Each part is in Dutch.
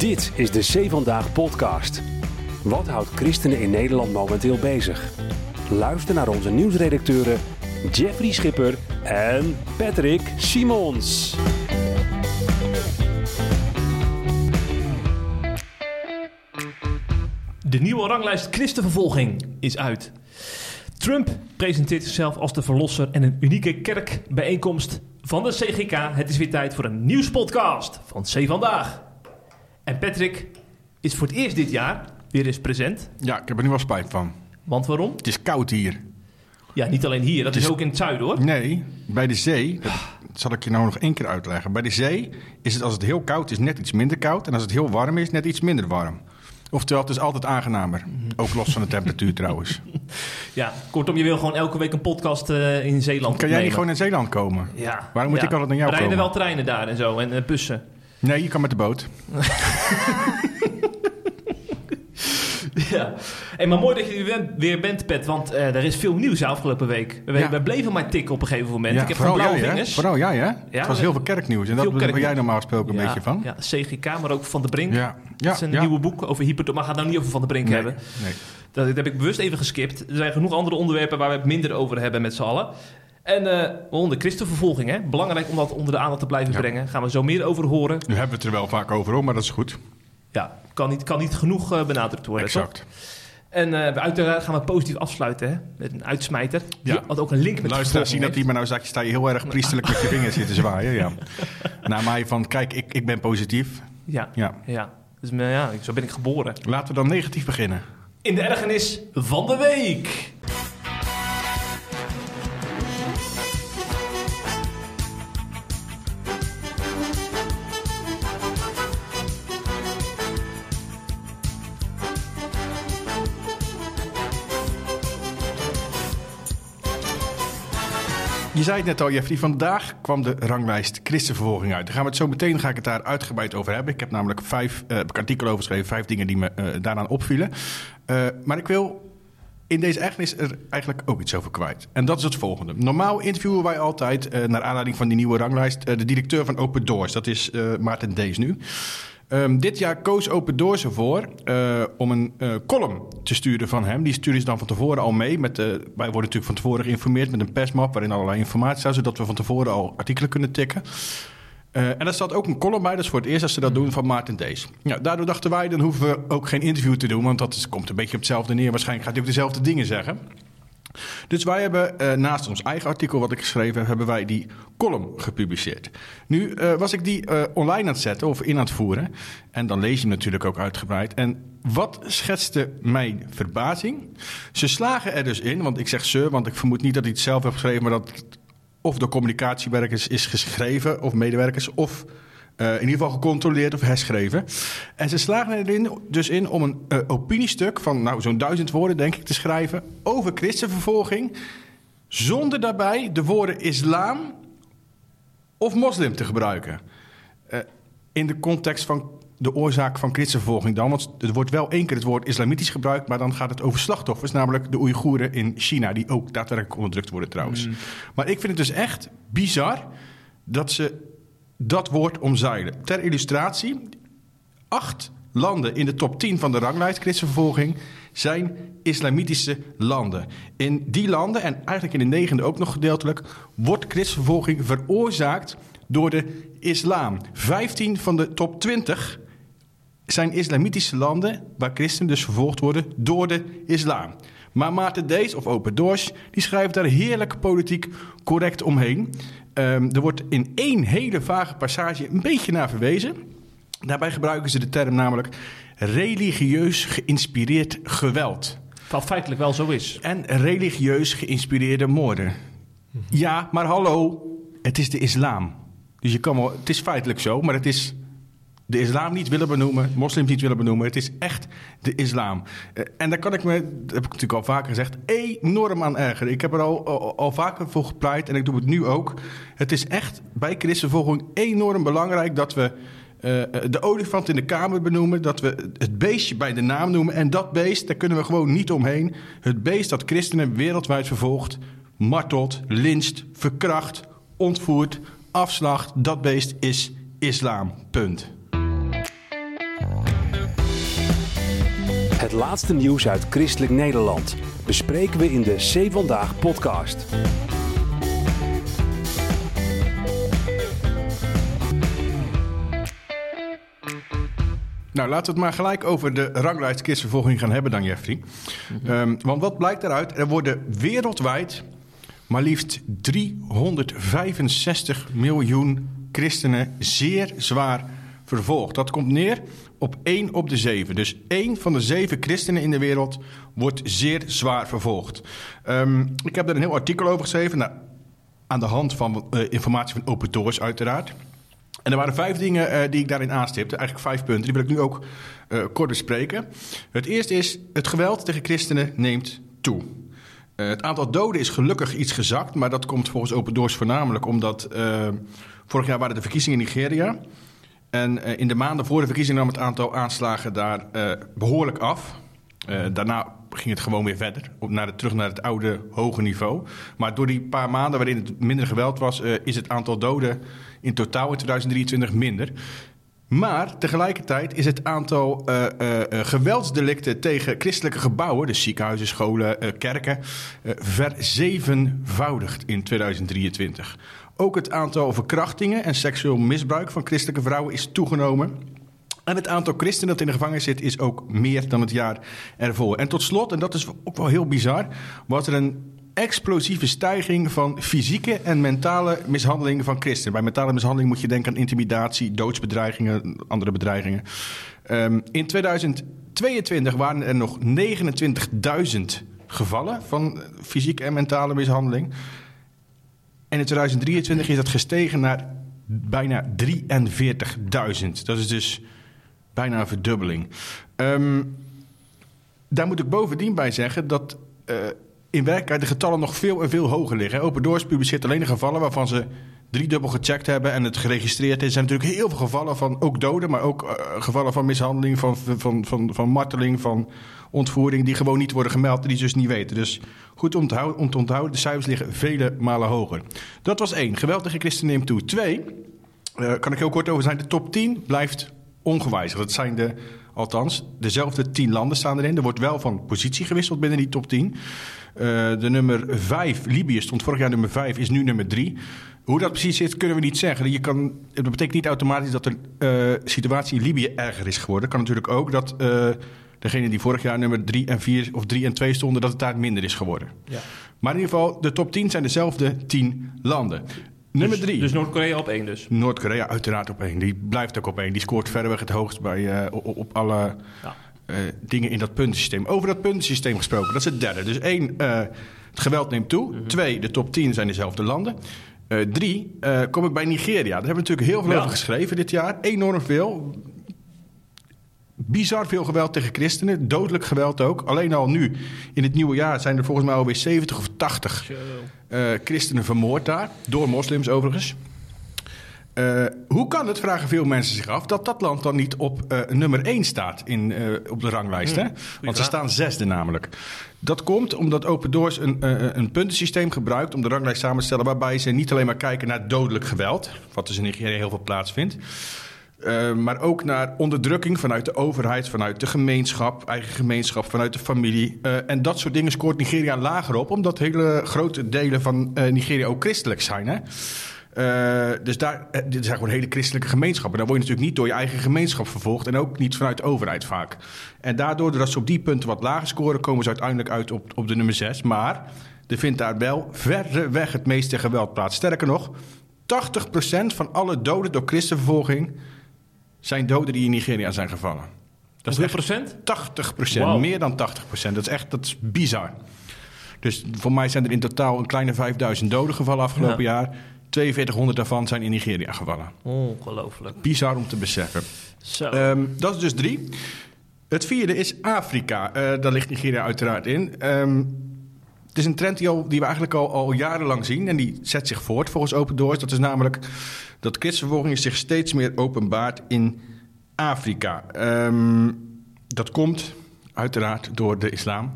Dit is de Zee Vandaag podcast. Wat houdt christenen in Nederland momenteel bezig? Luister naar onze nieuwsredacteuren Jeffrey Schipper en Patrick Simons. De nieuwe ranglijst christenvervolging is uit. Trump presenteert zichzelf als de verlosser en een unieke kerkbijeenkomst van de CGK. Het is weer tijd voor een nieuwspodcast van C Vandaag. En Patrick is voor het eerst dit jaar weer eens present. Ja, ik heb er nu wel spijt van. Want waarom? Het is koud hier. Ja, niet alleen hier, dat is ook in het zuiden hoor. Nee, bij de zee, dat zal ik je nou nog één keer uitleggen. Bij de zee is het als het heel koud is net iets minder koud. En als het heel warm is, net iets minder warm. Oftewel, het is altijd aangenamer. Ook los van de temperatuur trouwens. Ja, kortom, je wil gewoon elke week een podcast eh, in Zeeland Kan jij niet gewoon in Zeeland komen? Ja. Waarom moet ja. ik altijd naar jou Rijden komen? wel treinen daar en zo en eh, bussen. Nee, je kan met de boot. Ja. Hey, maar mooi dat je er weer- bent, Pet. Want eh, er is veel nieuws de afgelopen week. We, Ja. we bleven maar tikken op een gegeven moment. Ja, ik heb van blauwe jij, hè? vingers. Vooral jij, hè? het was heel veel kerknieuws. En dat ben jij normaal gesproken een ja, beetje van. Ja, CGK, maar ook Van de Brink. Ja, dat ja, is een ja. nieuwe boek over hyper... Maar gaat nou niet over Van de Brink Nee, hebben. nee. Dat, dat heb ik bewust even geskipt. Er zijn genoeg andere onderwerpen waar we het minder over hebben met z'n allen. En eh onder christenvervolging, hè? Belangrijk om dat onder de aandacht te blijven Ja. brengen. Gaan we zo meer over horen. Nu hebben we het er wel vaak over, hoor, maar dat is goed. Ja, kan niet, kan niet genoeg eh, benadrukt worden, toch? Exact. En eh, uiteraard gaan we positief afsluiten, hè? Met een uitsmijter. Ja. Die had ook een link met Luisteraars zien dat hij maar nou zegt, sta je heel erg priesterlijk met je vingers zitten zwaaien. Ja. Naar mij van, kijk, ik, ik ben positief. Ja, Ja. ja. Dus ja, zo ben ik geboren. Laten we dan negatief beginnen. In de ergernis van de week. Je zei het net al, Jeffrey. Vandaag kwam de ranglijst christenvervolging uit. Daar gaan we het zo meteen ga ik het daar uitgebreid over hebben. Ik heb namelijk vijf, eh, heb ik artikel over geschreven, vijf dingen die me eh, daaraan opvielen. Eh, maar ik wil in deze ergernis er eigenlijk ook iets over kwijt. En dat is het volgende. Normaal interviewen wij altijd, naar aanleiding van die nieuwe ranglijst, de directeur van Open Doors. Dat is eh, Maarten Dees nu. Ehm, dit jaar koos Open Doors ervoor eh, om een eh, column te sturen van hem. Die sturen ze dan van tevoren al mee. Met, wij worden natuurlijk van tevoren geïnformeerd met een persmap waarin allerlei informatie staat, zodat we van tevoren al artikelen kunnen tikken. Eh, en er staat ook een column bij, dat is voor het eerst dat ze dat doen, van Maarten Dees. Daardoor dachten wij, dan hoeven we ook geen interview te doen, want dat komt een beetje op hetzelfde neer. Waarschijnlijk gaat hij ook dezelfde dingen zeggen. Dus wij hebben eh, naast ons eigen artikel wat ik geschreven heb, hebben wij die column gepubliceerd. Nu eh, was ik die eh, online aan het zetten of in aan het voeren. En dan lees je natuurlijk ook uitgebreid. En wat schetste mijn verbazing? Ze slagen er dus in, want ik zeg ze, want ik vermoed niet dat hij het zelf heeft geschreven, maar dat of door communicatiewerkers is geschreven, of medewerkers, of eh, in ieder geval gecontroleerd of herschreven. En ze slagen erin dus in om een eh, opiniestuk van nou, zo'n duizend woorden, denk ik, te schrijven over christenvervolging. Zonder daarbij de woorden islam of moslim te gebruiken. Eh, in de context van de oorzaak van christenvervolging dan. Want er wordt wel één keer het woord islamitisch gebruikt, maar dan gaat het over slachtoffers, namelijk de Oeigoeren in China, die ook daadwerkelijk onderdrukt worden trouwens. Maar ik vind het dus echt bizar dat ze dat woord omzeilen. Ter illustratie, acht landen in de top 10 van de ranglijst christenvervolging zijn islamitische landen. In die landen, en eigenlijk in de negende ook nog gedeeltelijk, wordt christenvervolging veroorzaakt door de islam. 15 van de top 20 zijn islamitische landen waar christenen dus vervolgd worden door de islam. Maar Maarten Dees of Open Doors, die schrijft daar heerlijk politiek correct omheen. Ehm, er wordt in één hele vage passage een beetje naar verwezen. Daarbij gebruiken ze de term namelijk religieus geïnspireerd geweld. Wat feitelijk wel zo is. En religieus geïnspireerde moorden. Ja, maar hallo, het is de islam. Dus je kan wel, het is feitelijk zo, maar het is de islam niet willen benoemen, moslims niet willen benoemen. Het is echt de islam. Eh, En daar kan ik me, dat heb ik natuurlijk al vaker gezegd, enorm aan ergeren. Ik heb er al, al, vaker voor gepleit en ik doe het nu ook. Het is echt bij christenvervolging enorm belangrijk dat we eh, de olifant in de kamer benoemen. Dat we het beestje bij de naam noemen. En dat beest, daar kunnen we gewoon niet omheen. Het beest dat christenen wereldwijd vervolgt, martelt, linst, verkracht, ontvoert, afslacht. Dat beest is islam. Punt. Het laatste nieuws uit Christelijk Nederland bespreken we in de C Vandaag podcast. Nou, laten we het maar gelijk over de ranglijst kistvervolging gaan hebben dan, Jeffrey. Ehm, want wat blijkt eruit? Er worden wereldwijd maar liefst 365 miljoen christenen zeer zwaar vervolgd. Dat komt neer op 1 op de 7. Dus 1 van de 7 christenen in de wereld wordt zeer zwaar vervolgd. Ehm, ik heb daar een heel artikel over geschreven. Nou, aan de hand van uh, informatie van Open Doors uiteraard. En er waren vijf dingen uh, die ik daarin aanstipte. Eigenlijk vijf punten. Die wil ik nu ook uh, kort bespreken. Het eerste is, het geweld tegen christenen neemt toe. Het aantal doden is gelukkig iets gezakt. Maar dat komt volgens Open Doors voornamelijk omdat... vorig jaar waren de verkiezingen in Nigeria. En in de maanden voor de verkiezingen nam het aantal aanslagen daar behoorlijk af. daarna ging het gewoon weer verder, op naar terug naar het oude hoge niveau. Maar door die paar maanden waarin het minder geweld was, is het aantal doden in totaal in 2023 minder. Maar tegelijkertijd is het aantal geweldsdelicten tegen christelijke gebouwen, dus ziekenhuizen, scholen, kerken, verzevenvoudigd in 2023. Ook het aantal verkrachtingen en seksueel misbruik van christelijke vrouwen is toegenomen. En het aantal christenen dat in de gevangenis zit is ook meer dan het jaar ervoor. En tot slot, en dat is ook wel heel bizar, was er een explosieve stijging van fysieke en mentale mishandelingen van christenen. Bij mentale mishandeling moet je denken aan intimidatie, doodsbedreigingen, andere bedreigingen. Um, in 2022 waren er nog 29.000 gevallen van fysieke en mentale mishandeling. En in 2023 is dat gestegen naar bijna 43.000. Dat is dus bijna een verdubbeling. Um, daar moet ik bovendien bij zeggen dat uh, in werkelijkheid de getallen nog veel en veel hoger liggen. Open Doors publiceert alleen de gevallen waarvan ze driedubbel gecheckt hebben en het geregistreerd is. Er zijn natuurlijk heel veel gevallen van ook doden, maar ook uh, gevallen van mishandeling, van, van, van, van marteling, van ontvoering, die gewoon niet worden gemeld en die ze dus niet weten. Dus goed om te, onthouden, de cijfers liggen vele malen hoger. Dat was één. Geweld tegen neemt toe. Twee, uh, kan ik heel kort over zijn, de top 10 blijft ongewijzigd. Dat zijn de, althans, dezelfde tien landen staan erin. Er wordt wel van positie gewisseld binnen die top 10. Uh, de nummer 5, Libië, stond vorig jaar nummer 5, is nu nummer 3. Hoe dat precies zit, kunnen we niet zeggen. Je kan, het betekent niet automatisch dat de uh, situatie in Libië erger is geworden. Het kan natuurlijk ook dat uh, degene die vorig jaar nummer 3 en 4 of 3 en 2 stonden, dat het daar minder is geworden. Ja. Maar in ieder geval, de top 10 zijn dezelfde 10 landen. Nummer dus, drie. Dus Noord-Korea op één dus? Noord-Korea uiteraard op één. Die blijft ook op één. Die scoort verreweg het hoogst bij, uh, op, op, alle ja. dingen in dat puntensysteem. Over dat puntensysteem gesproken, dat is het derde. Dus één, het geweld neemt toe. Mm-hmm. Twee, de top 10 zijn dezelfde landen. Drie, kom ik bij Nigeria. Daar hebben we natuurlijk heel veel ja. over geschreven dit jaar. Enorm veel. Bizar veel geweld tegen christenen. Dodelijk geweld ook. Alleen al nu, in het nieuwe jaar, zijn er volgens mij alweer 70 of 80 uh, christenen vermoord daar. Door moslims overigens. Uh, hoe kan het, vragen veel mensen zich af, dat dat land dan niet op uh, nummer 1 staat in, uh, op de ranglijst? Hmm, hè? Want ze staan zesde namelijk. Dat komt omdat Open Doors een, een puntensysteem gebruikt om de ranglijst samen te stellen... waarbij ze niet alleen maar kijken naar dodelijk geweld, wat dus in Nigeria heel veel plaatsvindt... Uh, maar ook naar onderdrukking vanuit de overheid, vanuit de gemeenschap, eigen gemeenschap, vanuit de familie. Uh, en dat soort dingen scoort Nigeria lager op, omdat hele grote delen van uh, Nigeria ook christelijk zijn. Hè? Dus daar, dit zijn gewoon hele christelijke gemeenschappen. Daar word je natuurlijk niet door je eigen gemeenschap vervolgd en ook niet vanuit de overheid vaak. En daardoor, doordat ze op die punten wat lager scoren, komen ze uiteindelijk uit op, op de nummer 6. Maar er vindt daar wel verreweg het meeste geweld plaats. Sterker nog, 80% van alle doden door christenvervolging zijn doden die in Nigeria zijn gevallen. Dat is procent? 80 procent, wow. meer dan 80 procent. Dat is echt dat is bizar. Dus voor mij zijn er in totaal een kleine 5000 doden gevallen afgelopen ja. jaar. 4200 daarvan zijn in Nigeria gevallen. Ongelooflijk. Bizar om te beseffen. Um, dat is dus drie. Het vierde is Afrika. Uh, daar ligt Nigeria uiteraard in. Um, het is een trend die, al, die we eigenlijk al, al jarenlang zien en die zet zich voort volgens Open Doors. Dat is namelijk dat christenvervolging zich steeds meer openbaart in Afrika. Um, dat komt uiteraard door de islam.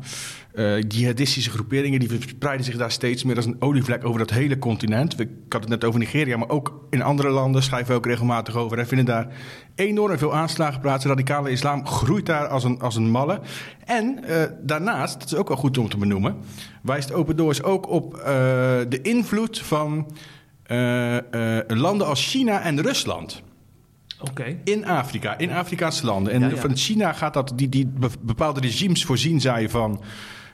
Eh, jihadistische groeperingen die verspreiden zich daar steeds meer als een olievlek over dat hele continent. Ik had het net over Nigeria, maar ook in andere landen schrijven we ook regelmatig over. En vinden daar enorm veel aanslagen plaats. Radicale islam groeit daar als een, als een malle. En uh, daarnaast, dat is ook wel goed om te benoemen, wijst Open Doors ook op uh, de invloed van landen als China en Rusland. Okay. In Afrika, in Afrikaanse landen. En ja, ja. van China gaat dat, die, die bepaalde regimes voorzien zij van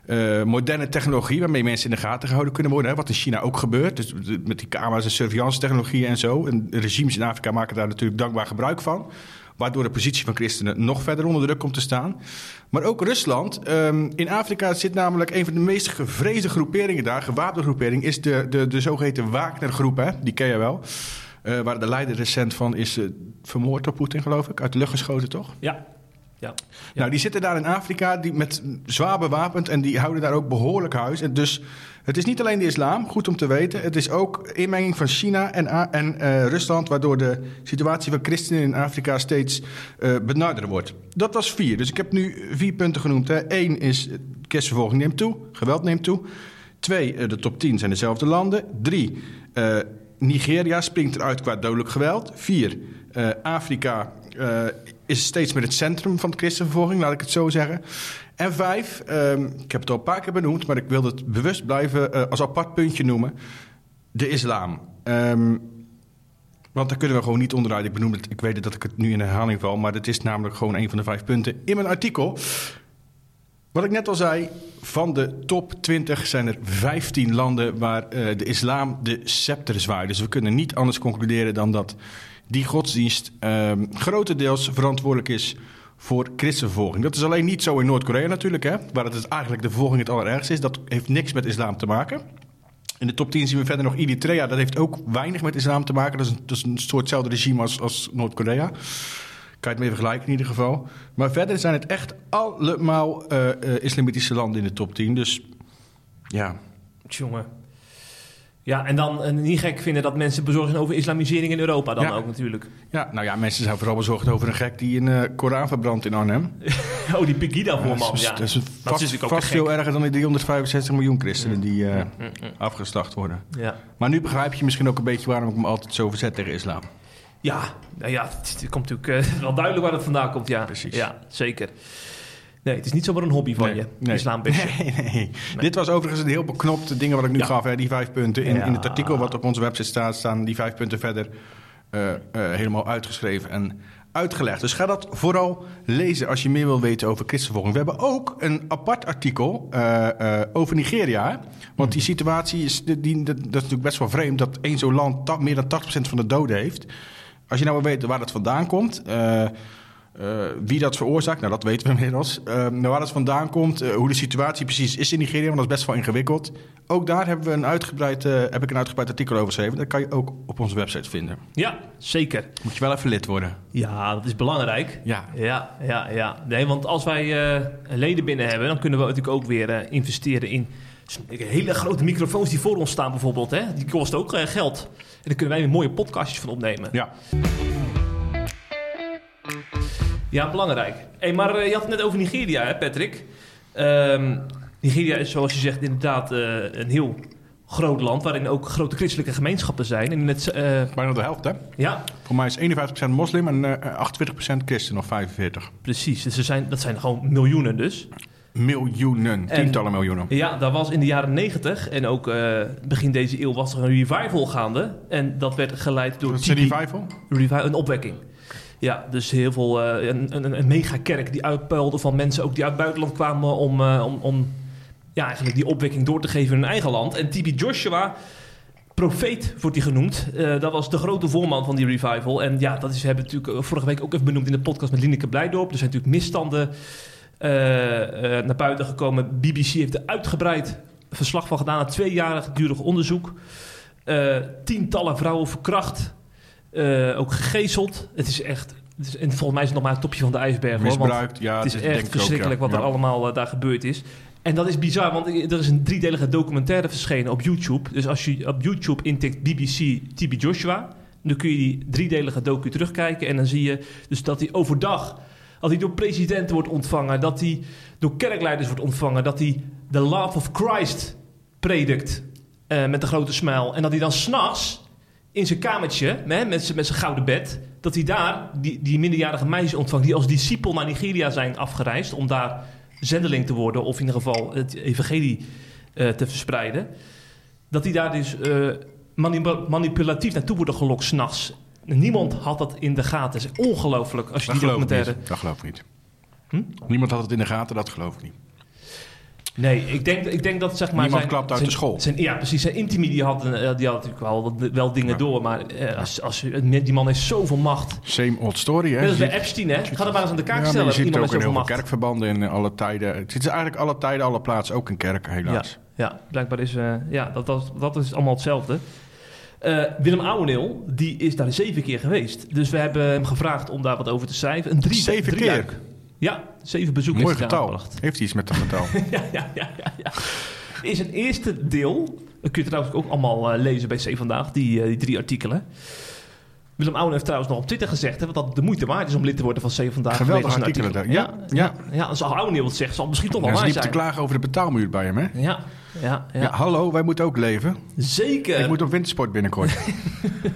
uh, moderne technologie waarmee mensen in de gaten gehouden kunnen worden. Hè, wat in China ook gebeurt. Dus met die camera's en surveillance technologieën en zo. En regimes in Afrika maken daar natuurlijk dankbaar gebruik van. Waardoor de positie van christenen nog verder onder druk komt te staan. Maar ook Rusland. Um, in Afrika zit namelijk een van de meest gevreesde groeperingen daar. Gewapende groepering is de, de, de zogeheten Wagner-groep. Hè? Die ken je wel. Uh, waar de leider recent van is uh, vermoord door Poetin, geloof ik. Uit de lucht geschoten, toch? Ja. Ja. Nou, die zitten daar in Afrika die met zwaar bewapend en die houden daar ook behoorlijk huis. En dus het is niet alleen de islam, goed om te weten. Het is ook inmenging van China en, en uh, Rusland, waardoor de situatie van christenen in Afrika steeds uh, wordt. Dat was vier. Dus ik heb nu vier punten genoemd. Hè. Eén is kerstvervolging neemt toe, geweld neemt toe. Twee, uh, de top 10 zijn dezelfde landen. Drie, Nigeria springt eruit qua dodelijk geweld. Vier, Afrika is steeds meer het centrum van de christenvervolging, laat ik het zo zeggen. En vijf, um, ik heb het al een paar keer benoemd, maar ik wil het bewust blijven uh, als apart puntje noemen: de islam. Um, want daar kunnen we gewoon niet onderuit. Ik benoem het, ik weet dat ik het nu in herhaling val, maar het is namelijk gewoon een van de vijf punten in mijn artikel. Wat ik net al zei, van de top 20 zijn er 15 landen waar uh, de islam de scepter zwaait. Dus we kunnen niet anders concluderen dan dat die godsdienst uh, grotendeels verantwoordelijk is voor christenvervolging. Dat is alleen niet zo in Noord-Korea natuurlijk, hè, waar het dus eigenlijk de vervolging het allerergste is. Dat heeft niks met islam te maken. In de top 10 zien we verder nog Eritrea. Dat heeft ook weinig met islam te maken. Dat is een, een soortzelfde regime als, als Noord-Korea. Kan je het mee vergelijken in ieder geval. Maar verder zijn het echt allemaal uh, uh, islamitische landen in de top 10. Dus ja. Jongen, ja, en dan uh, niet gek vinden dat mensen bezorgd zijn over islamisering in Europa dan ja. ook natuurlijk. Ja, nou ja, mensen zijn vooral bezorgd over een gek die een uh, Koran verbrandt in Arnhem. oh, die Pegida-voorman. Ja, dat is, ja. dat is vast, is vast veel erger dan die 365 miljoen christenen die uh, mm, mm, mm. afgeslacht worden. Ja. Maar nu begrijp je misschien ook een beetje waarom ik me altijd zo verzet tegen islam. Ja, nou ja, het, komt natuurlijk uh, wel duidelijk waar het vandaan komt. Ja, Precies. Ja, zeker. Nee, het is niet zomaar een hobby van nee, je, nee. nee, nee, nee, Dit was overigens een heel beknopt ding wat ik nu ja. gaf. Hè, die vijf punten. In, Ja. in het artikel wat op onze website staat, staan die vijf punten verder uh, uh, helemaal uitgeschreven en uitgelegd. Dus ga dat vooral lezen als je meer wil weten over christenvervolging. We hebben ook een apart artikel uh, over Nigeria. Want die situatie is, die, dat is natuurlijk best wel vreemd... dat één zo'n land meer dan 80% van de doden heeft. Als je nou wil weten waar dat vandaan komt... Uh, wie dat veroorzaakt, nou dat weten we inmiddels. Uh, nou, waar dat vandaan komt, uh, hoe de situatie precies is in Nigeria, want dat is best wel ingewikkeld. Ook daar hebben we een uitgebreid, heb ik een uitgebreid artikel over geschreven. Dat kan je ook op onze website vinden. Ja, zeker. Moet je wel even lid worden. Ja, dat is belangrijk. Ja. Ja, ja, ja. Nee, want als wij uh, leden binnen hebben, dan kunnen we natuurlijk ook weer uh, investeren in hele grote microfoons die voor ons staan bijvoorbeeld. Hè? Die kosten ook uh, geld. En daar kunnen wij weer mooie podcastjes van opnemen. Ja. Ja, belangrijk. Hey, maar uh, je had het net over Nigeria, hè, Patrick. Um, Nigeria is, zoals je zegt, inderdaad uh, een heel groot land... waarin ook grote christelijke gemeenschappen zijn. En het, Bijna de helft, hè? Ja. Voor mij is 51% moslim en 28% christen, of 45%. Precies, dus er zijn, dat zijn gewoon miljoenen dus. Miljoenen, tientallen en, miljoenen. Ja, daar was in de jaren 90 en ook uh, begin deze eeuw was er een revival gaande. En dat werd geleid door... Een revival? revival? Een opwekking. Ja, dus heel veel, uh, een, een, een megakerk die uitpuilde van mensen ook die uit het buitenland kwamen om, uh, om, om ja, eigenlijk die opwekking door te geven in hun eigen land. En Tibi Joshua, profeet wordt hij genoemd, uh, dat was de grote voorman van die revival. En ja, dat is, we hebben natuurlijk vorige week ook even benoemd in de podcast met Lineke Blijdorp. Er zijn natuurlijk misstanden naar buiten gekomen. BBC heeft er uitgebreid verslag van gedaan, een tweejarig durig onderzoek. tientallen vrouwen verkracht. Ook gegezeld. Het is echt. Het is, en volgens mij is het nog maar het topje van de ijsberg. Misbruikt, hoor, ja. Het is echt verschrikkelijk ook, ja. wat er ja. allemaal uh, daar gebeurd is. En dat is bizar, want er is een driedelige documentaire verschenen op YouTube. Dus als je op YouTube intikt BBC TB Joshua, dan kun je die driedelige docu terugkijken. En dan zie je dus dat hij overdag, dat hij door presidenten wordt ontvangen, dat hij door kerkleiders wordt ontvangen, dat hij de love of Christ predikt eh, met een grote smile. En dat hij dan s'nachts in zijn kamertje, hè, met zijn gouden bed, dat hij daar die, die minderjarige meisjes ontvangt die als discipel naar Nigeria zijn afgereisd om daar zendeling te worden of in ieder geval het evangelie eh, te verspreiden. Dat hij daar dus eh, manip- manipulatief naartoe worden gelokt s'nachts. Niemand had dat in de gaten. Het is ongelooflijk als je Dat die documentaire... niet. Dat geloof ik niet. Hm? Niemand had het in de gaten, dat geloof ik niet. Nee, ik denk, ik denk dat zeg maar... Niemand zijn, klapt uit zijn- de school. Zijn, ja, precies. Zijn intimi die had, eh, die had natuurlijk wel, wel dingen Ja. door. Maar eh, als, als, die man heeft zoveel macht. Same old story, hè? Net als Je bij Epstein, hè? Ga er maar eens aan de kaak Ja, stellen. je ziet het iemand ook met in heel veel kerkverbanden in alle tijden. Het is eigenlijk alle tijden, alle plaatsen, ook in kerken, Ja, helaas. ja, blijkbaar is... eh, ja, dat, dat, dat is allemaal hetzelfde. Eh, Willem Ouweneel, die is daar zeven keer geweest. Dus we hebben hem gevraagd om daar wat over te schrijven. Een drie, Zeven drie keer? Ja, zeven bezoeken Mooi getal. aangebracht. Heeft hij iets met dat getal? ja, ja, ja, ja, ja. Is een eerste deel. Dat kun je trouwens ook allemaal eh, lezen bij C Vandaag, die, eh, die drie artikelen. Willem Ouwen heeft trouwens nog op Twitter gezegd hè, dat het de moeite waard is om lid te worden van C Vandaag. Geweldige zijn artikelen artikel. daar. Ja, ja, ja. als Ouwen wat zegt, zal het misschien toch wel Ja, ze waar liepen te zijn. klagen over de betaalmuur bij hem, hè? Ja, ja, ja. Ja. hallo, wij moeten ook leven. zeker. Ik moet op wintersport binnenkort.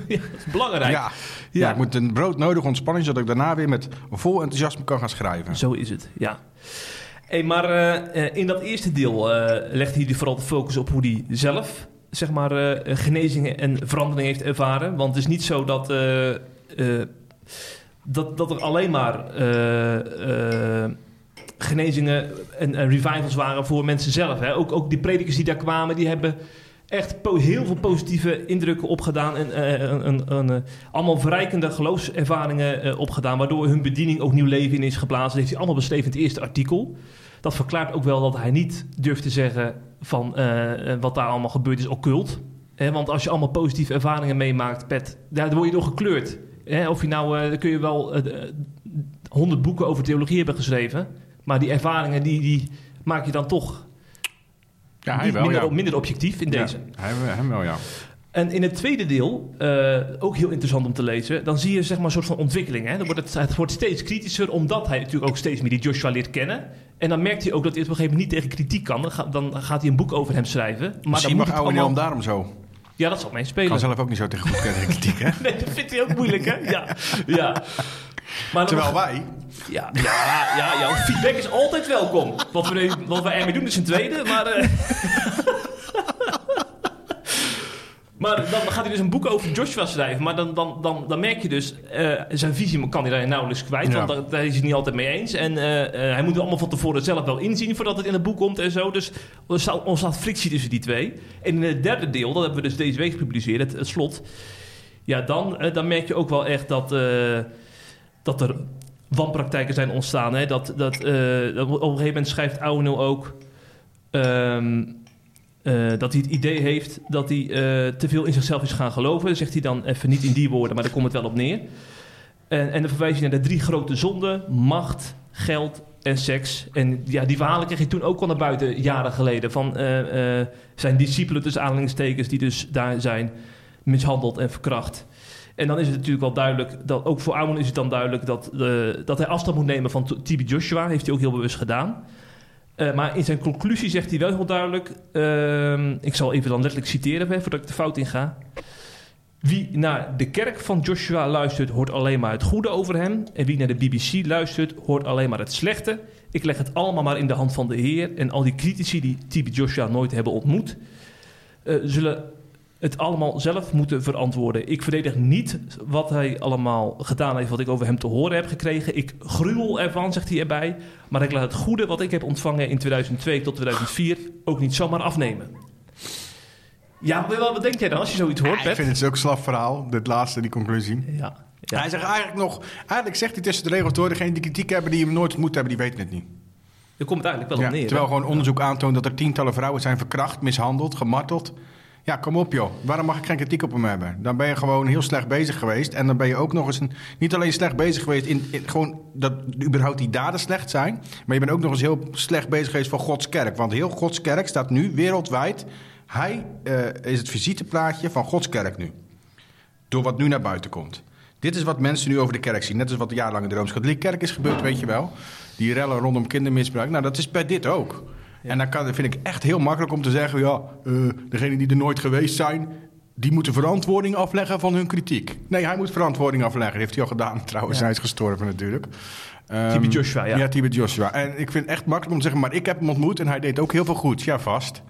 Ja, dat is belangrijk. ja. Ja. Ik moet een broodnodige ontspanning, zodat ik daarna weer met vol enthousiasme kan gaan schrijven. Zo is het, ja. Hey, maar eh, eh, in dat eerste deel eh legt hij vooral de focus op hoe hij zelf zeg maar, genezingen en verandering heeft ervaren. Want het is niet zo dat, dat, dat er alleen maar genezingen en, revivals waren voor mensen zelf. Hè. Ook, ook die predikers die daar kwamen, die hebben echt heel veel positieve indrukken opgedaan. En eh, eh, allemaal verrijkende geloofservaringen eh, opgedaan. Waardoor hun bediening ook nieuw leven in is geblazen. Dat heeft hij allemaal beschreven in het eerste artikel. Dat verklaart ook wel dat hij niet durft te zeggen van wat daar allemaal gebeurd is occult. Want als je allemaal positieve ervaringen meemaakt, Pet, daar word je door gekleurd. Of je nou, kun je wel honderd boeken over theologie hebben geschreven. Maar die ervaringen, die, die maak je dan toch Ja, hij wel, minder, ja. minder objectief in deze. Ja, hij, hem wel, ja. En in het tweede deel, eh, ook heel interessant om te lezen, dan zie je zeg maar een soort van ontwikkeling. Hè? Dan wordt het, het wordt steeds kritischer, omdat hij natuurlijk ook steeds meer die Joshua leert kennen. En dan merkt hij ook dat hij op een gegeven moment niet tegen kritiek kan. Dan, ga- dan gaat hij een boek over hem schrijven. Maar dan Misschien moet mag oude allemaal... Daarom zo. Ja, dat zal meespelen. kan zelf ook niet zo tegen goed tegen kritiek, hè? Nee, dat vindt hij ook moeilijk, hè? Ja, ja. Maar Terwijl wij... Ja, ja, ja, jouw feedback is altijd welkom. Wat we, nu- wat we ermee doen is een tweede, maar... eh, maar dan gaat hij dus een boek over Joshua schrijven. Maar dan, dan, dan, dan merk je dus... eh, zijn visie kan hij daar nauwelijks kwijt. Ja. Want daar, daar is hij het niet altijd mee eens. En eh, hij moet het allemaal van tevoren zelf wel inzien... voordat het in het boek komt en zo. Dus er staat, ontstaat frictie tussen die twee. En in het derde deel, dat hebben we dus deze week gepubliceerd... het, het slot... Ja, dan, dan merk je ook wel echt dat... dat er wanpraktijken zijn ontstaan. Hè? Dat, dat, eh, op een gegeven moment schrijft Ouweneel ook... ehm, eh, dat hij het idee heeft dat hij eh, te veel in zichzelf is gaan geloven. Zegt hij dan even niet in die woorden, maar daar komt het wel op neer. En, en dan verwijst hij naar de drie grote zonden: macht, geld en seks. En ja, die verhalen kreeg hij toen ook al naar buiten, jaren geleden. Van zijn discipelen, tussen aanhalingstekens, die dus daar zijn mishandeld en verkracht. En dan is het natuurlijk wel duidelijk, dat, ook voor Ouwen is het dan duidelijk dat, eh, dat hij afstand moet nemen van T- TB Joshua. Heeft hij ook heel bewust gedaan. Eh, maar in zijn conclusie zegt hij wel heel duidelijk, ehm, ik zal even dan letterlijk citeren hè, voordat ik de fout inga. Wie naar de kerk van Joshua luistert, hoort alleen maar het goede over hem. En wie naar de BBC luistert, hoort alleen maar het slechte. Ik leg het allemaal maar in de hand van de Heer. En al die critici die TB Joshua nooit hebben ontmoet, eh, zullen het allemaal zelf moeten verantwoorden. Ik verdedig niet wat hij allemaal gedaan heeft, wat ik over hem te horen heb gekregen. Ik gruwel ervan, zegt hij erbij. Maar ik laat het goede wat ik heb ontvangen in 2002 tot 2004 ook niet zomaar afnemen. Ja, wat, denk jij dan als je zoiets hoort, ik vind het ook slap verhaal, dit laatste, die conclusie. Ja, ja. Hij zegt eigenlijk nog... Eigenlijk zegt hij tussen de regels door... degene die kritiek hebben, die hem nooit ontmoet hebben, die weten het niet. Daar komt het eigenlijk wel op neer. terwijl hè? gewoon onderzoek aantoont dat er tientallen vrouwen zijn verkracht, mishandeld, gemarteld. Ja, kom op joh. Waarom mag ik geen kritiek op hem hebben? Dan ben je gewoon heel slecht bezig geweest. En dan ben je ook nog eens een, niet alleen slecht bezig geweest in, gewoon dat überhaupt die daden slecht zijn. Maar je bent ook nog eens heel slecht bezig geweest voor Gods kerk. Want heel Gods kerk staat nu wereldwijd. Hij eh, is het visiteplaatje van Gods kerk nu. Door wat nu naar buiten komt. Dit is wat mensen nu over de kerk zien. Net als wat jarenlang in de Rooms-Katholieke kerk is gebeurd, weet je wel. Die rellen rondom kindermisbruik. Nou, dat is bij dit ook. En dan kan, vind ik echt heel makkelijk om te zeggen... ja, eh degenen die er nooit geweest zijn... die moeten verantwoording afleggen van hun kritiek. Nee, hij moet verantwoording afleggen. Dat heeft hij al gedaan trouwens. Ja. Hij is gestorven natuurlijk. Ehm, Tibet Joshua, ja. Ja, Tibet Joshua. En ik vind het echt makkelijk om te zeggen... maar ik heb hem ontmoet en hij deed ook heel veel goed. Ja, vast.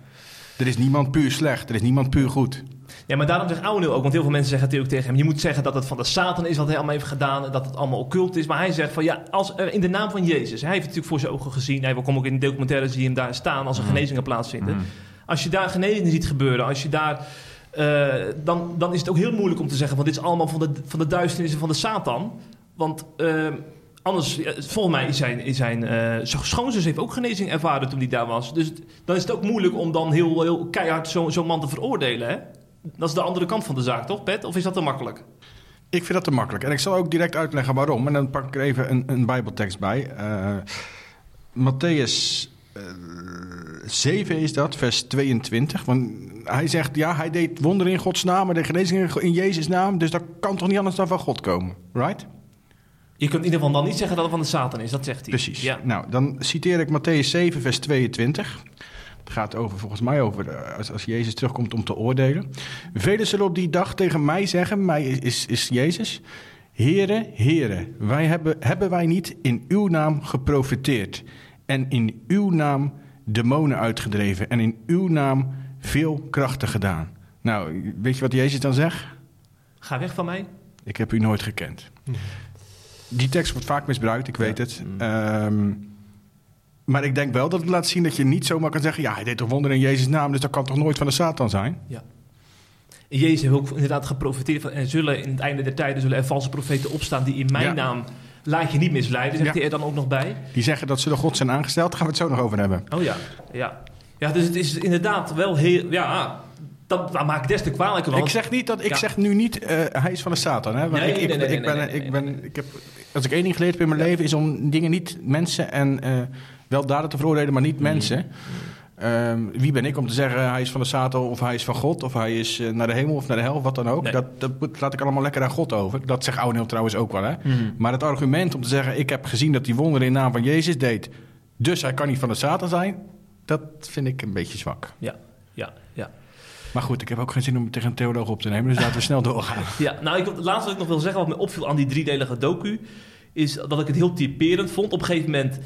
Er is niemand puur slecht. Er is niemand puur goed. Ja, maar daarom zegt Ouweneel ook, want heel veel mensen zeggen natuurlijk tegen hem... je moet zeggen dat het van de Satan is wat hij allemaal heeft gedaan... en dat het allemaal occult is. Maar hij zegt van ja, als in de naam van Jezus... hij heeft het natuurlijk voor zijn ogen gezien... hij komt ook in de documentaire zie je hem daar staan... als er genezingen plaatsvinden. Als je daar genezingen ziet gebeuren... als je daar... eh, dan, dan is het ook heel moeilijk om te zeggen... van dit is allemaal van de, van de duisternis en van de Satan. Want... eh, Anders, volgens mij is zijn, zijn zijn schoonzus heeft ook genezing ervaren toen hij daar was. Dus dan is het ook moeilijk om dan heel, heel keihard zo- zo'n man te veroordelen. Hè? Dat is de andere kant van de zaak, toch, Pet? Of is dat te makkelijk? Ik vind dat te makkelijk. En ik zal ook direct uitleggen waarom. En dan pak ik er even een, een bijbeltekst bij. Eh Matthäus eh, 7 is dat, vers 22. Want hij zegt, ja, hij deed wonderen in Gods naam... en de genezingen in Jezus' naam. Dus dat kan toch niet anders dan van God komen, right? Je kunt in ieder geval dan niet zeggen dat het van de Satan is, dat zegt hij. Precies. Ja. Nou, dan citeer ik Matthäus 7, vers 22. Het gaat over, volgens mij over eh, als, als Jezus terugkomt om te oordelen. Velen zullen op die dag tegen mij zeggen, mij is, is, is Jezus... Heren, heren, wij hebben, hebben wij niet in uw naam geprofiteerd... en in uw naam demonen uitgedreven... en in uw naam veel krachten gedaan? Nou, weet je wat Jezus dan zegt? Ga weg van mij. Ik heb u nooit gekend. Die tekst wordt vaak misbruikt, ik weet het. Ehm, maar ik denk wel dat het laat zien dat je niet zomaar kan zeggen... ja, hij deed toch wonderen in Jezus' naam, dus dat kan toch nooit van de Satan zijn? Ja. En Jezus heeft ook inderdaad geprofiteerd van... en zullen in het einde der tijden zullen er valse profeten opstaan... die in mijn Ja. naam laat je niet misleiden, zegt Ja. hij er dan ook nog bij. Die zeggen dat ze door God zijn aangesteld, daar gaan we het zo nog over hebben. Oh ja, ja. Ja, dus het is inderdaad wel heel... Ja, dat, dat maakt des te kwalijker. Want Ik zeg, niet dat, ik Ja. zeg nu niet, eh, hij is van de Satan. Hè? Want Nee, ik, ik, nee, nee, ik ben, ik ben, ik heb, als ik één ding geleerd heb in mijn leven... is om dingen niet mensen en eh, wel daden te veroordelen, maar Mm. niet mensen... Ehm, wie ben ik om te zeggen hij is van de Satan of hij is van God... of hij is eh, naar de hemel of naar de hel, wat dan ook. Nee. Dat, dat laat ik allemaal lekker aan God over. Dat zegt Ouweneel trouwens ook wel. Hè? Mhm. Maar het argument om te zeggen... ik heb gezien dat hij wonderen in naam van Jezus deed... dus hij kan niet van de Satan zijn... dat vind ik een beetje zwak. Ja, ja, ja. Maar goed, ik heb ook geen zin om het tegen een theoloog op te nemen... dus laten we snel doorgaan. Ja, nou, ik, het laatste wat ik nog wil zeggen, wat me opviel aan die driedelige docu, is dat ik het heel typerend vond. Op een gegeven moment,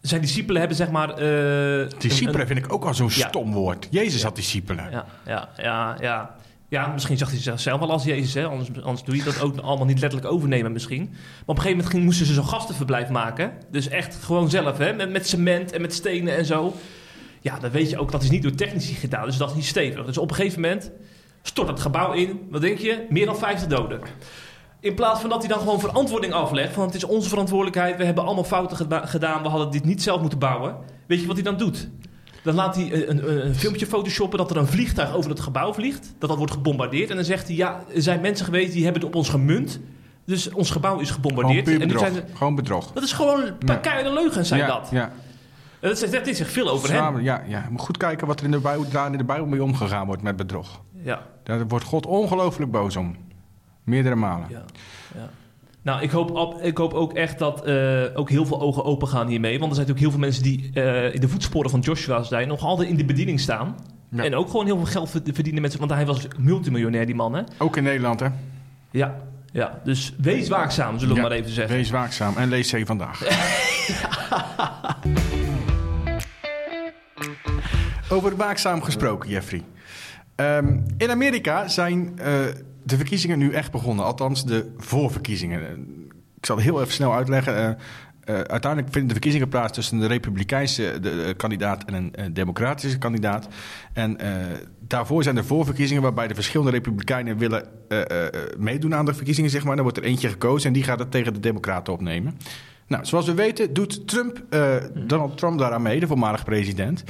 zijn discipelen hebben zeg maar... eh, Discipelen vind ik ook al zo'n Ja. stom woord. Jezus Ja. had discipelen. Ja, ja, ja, ja. Ja, misschien zag hij zichzelf wel als Jezus, hè? Anders, anders doe je dat ook allemaal niet letterlijk overnemen misschien. Maar op een gegeven moment moesten ze zo'n gastenverblijf maken. Dus echt gewoon zelf, hè? Met, met cement en met stenen en zo. Ja, dan weet je ook, dat is niet door technici gedaan, dus dat is niet stevig. Dus op een gegeven moment stort het gebouw in. Wat denk je? Meer dan 50 doden. In plaats van dat hij dan gewoon verantwoording aflegt. Van het is onze verantwoordelijkheid. We hebben allemaal fouten geda- gedaan. We hadden dit niet zelf moeten bouwen. Weet je wat hij dan doet? Dan laat hij een, een, een filmpje photoshoppen dat er een vliegtuig over het gebouw vliegt. Dat dat wordt gebombardeerd. En dan zegt hij, ja, er zijn mensen geweest die hebben het op ons gemunt. Dus ons gebouw is Gewoon gebombardeerd. puur en nu zijn ze, Gewoon bedrog. dat is gewoon een paar Ja. leugens zijn ja, dat. Ja. Dat zegt, dit zegt veel over hem. Samen, ja, ja. Je moet goed kijken wat er in de Bijbel, in de Bijbel mee omgegaan wordt met bedrog. Ja. Daar wordt God ongelooflijk boos om. Meerdere malen. Ja, ja. Nou, ik hoop, op- ik hoop ook echt dat eh, ook heel veel ogen open gaan hiermee. Want er zijn natuurlijk heel veel mensen die eh, in de voetsporen van Joshua zijn. Nog altijd in de bediening staan. Ja. En ook gewoon heel veel geld verd- verdienen met Want hij was multimiljonair, die man, hè? Ook in Nederland, hè? Ja, ja. Dus wees waakzaam, zullen we Ja, maar even zeggen. Wees waakzaam en lees C vandaag. Over waakzaam gesproken, Jeffrey. Ehm, in Amerika zijn eh, de verkiezingen nu echt begonnen. Althans, de voorverkiezingen. Eh, Ik zal het heel even snel uitleggen. Eh, eh, uiteindelijk vinden de verkiezingen plaats tussen de republikeinse de, de kandidaat en een, eh, democratische kandidaat. En eh, daarvoor zijn er voorverkiezingen waarbij de verschillende republikeinen willen eh, eh, eh, meedoen aan de verkiezingen. Zeg maar. Dan wordt er eentje gekozen en die gaat het tegen de democraten opnemen. Nou, zoals we weten doet Trump, eh, Donald Trump daaraan mee, de voormalig president.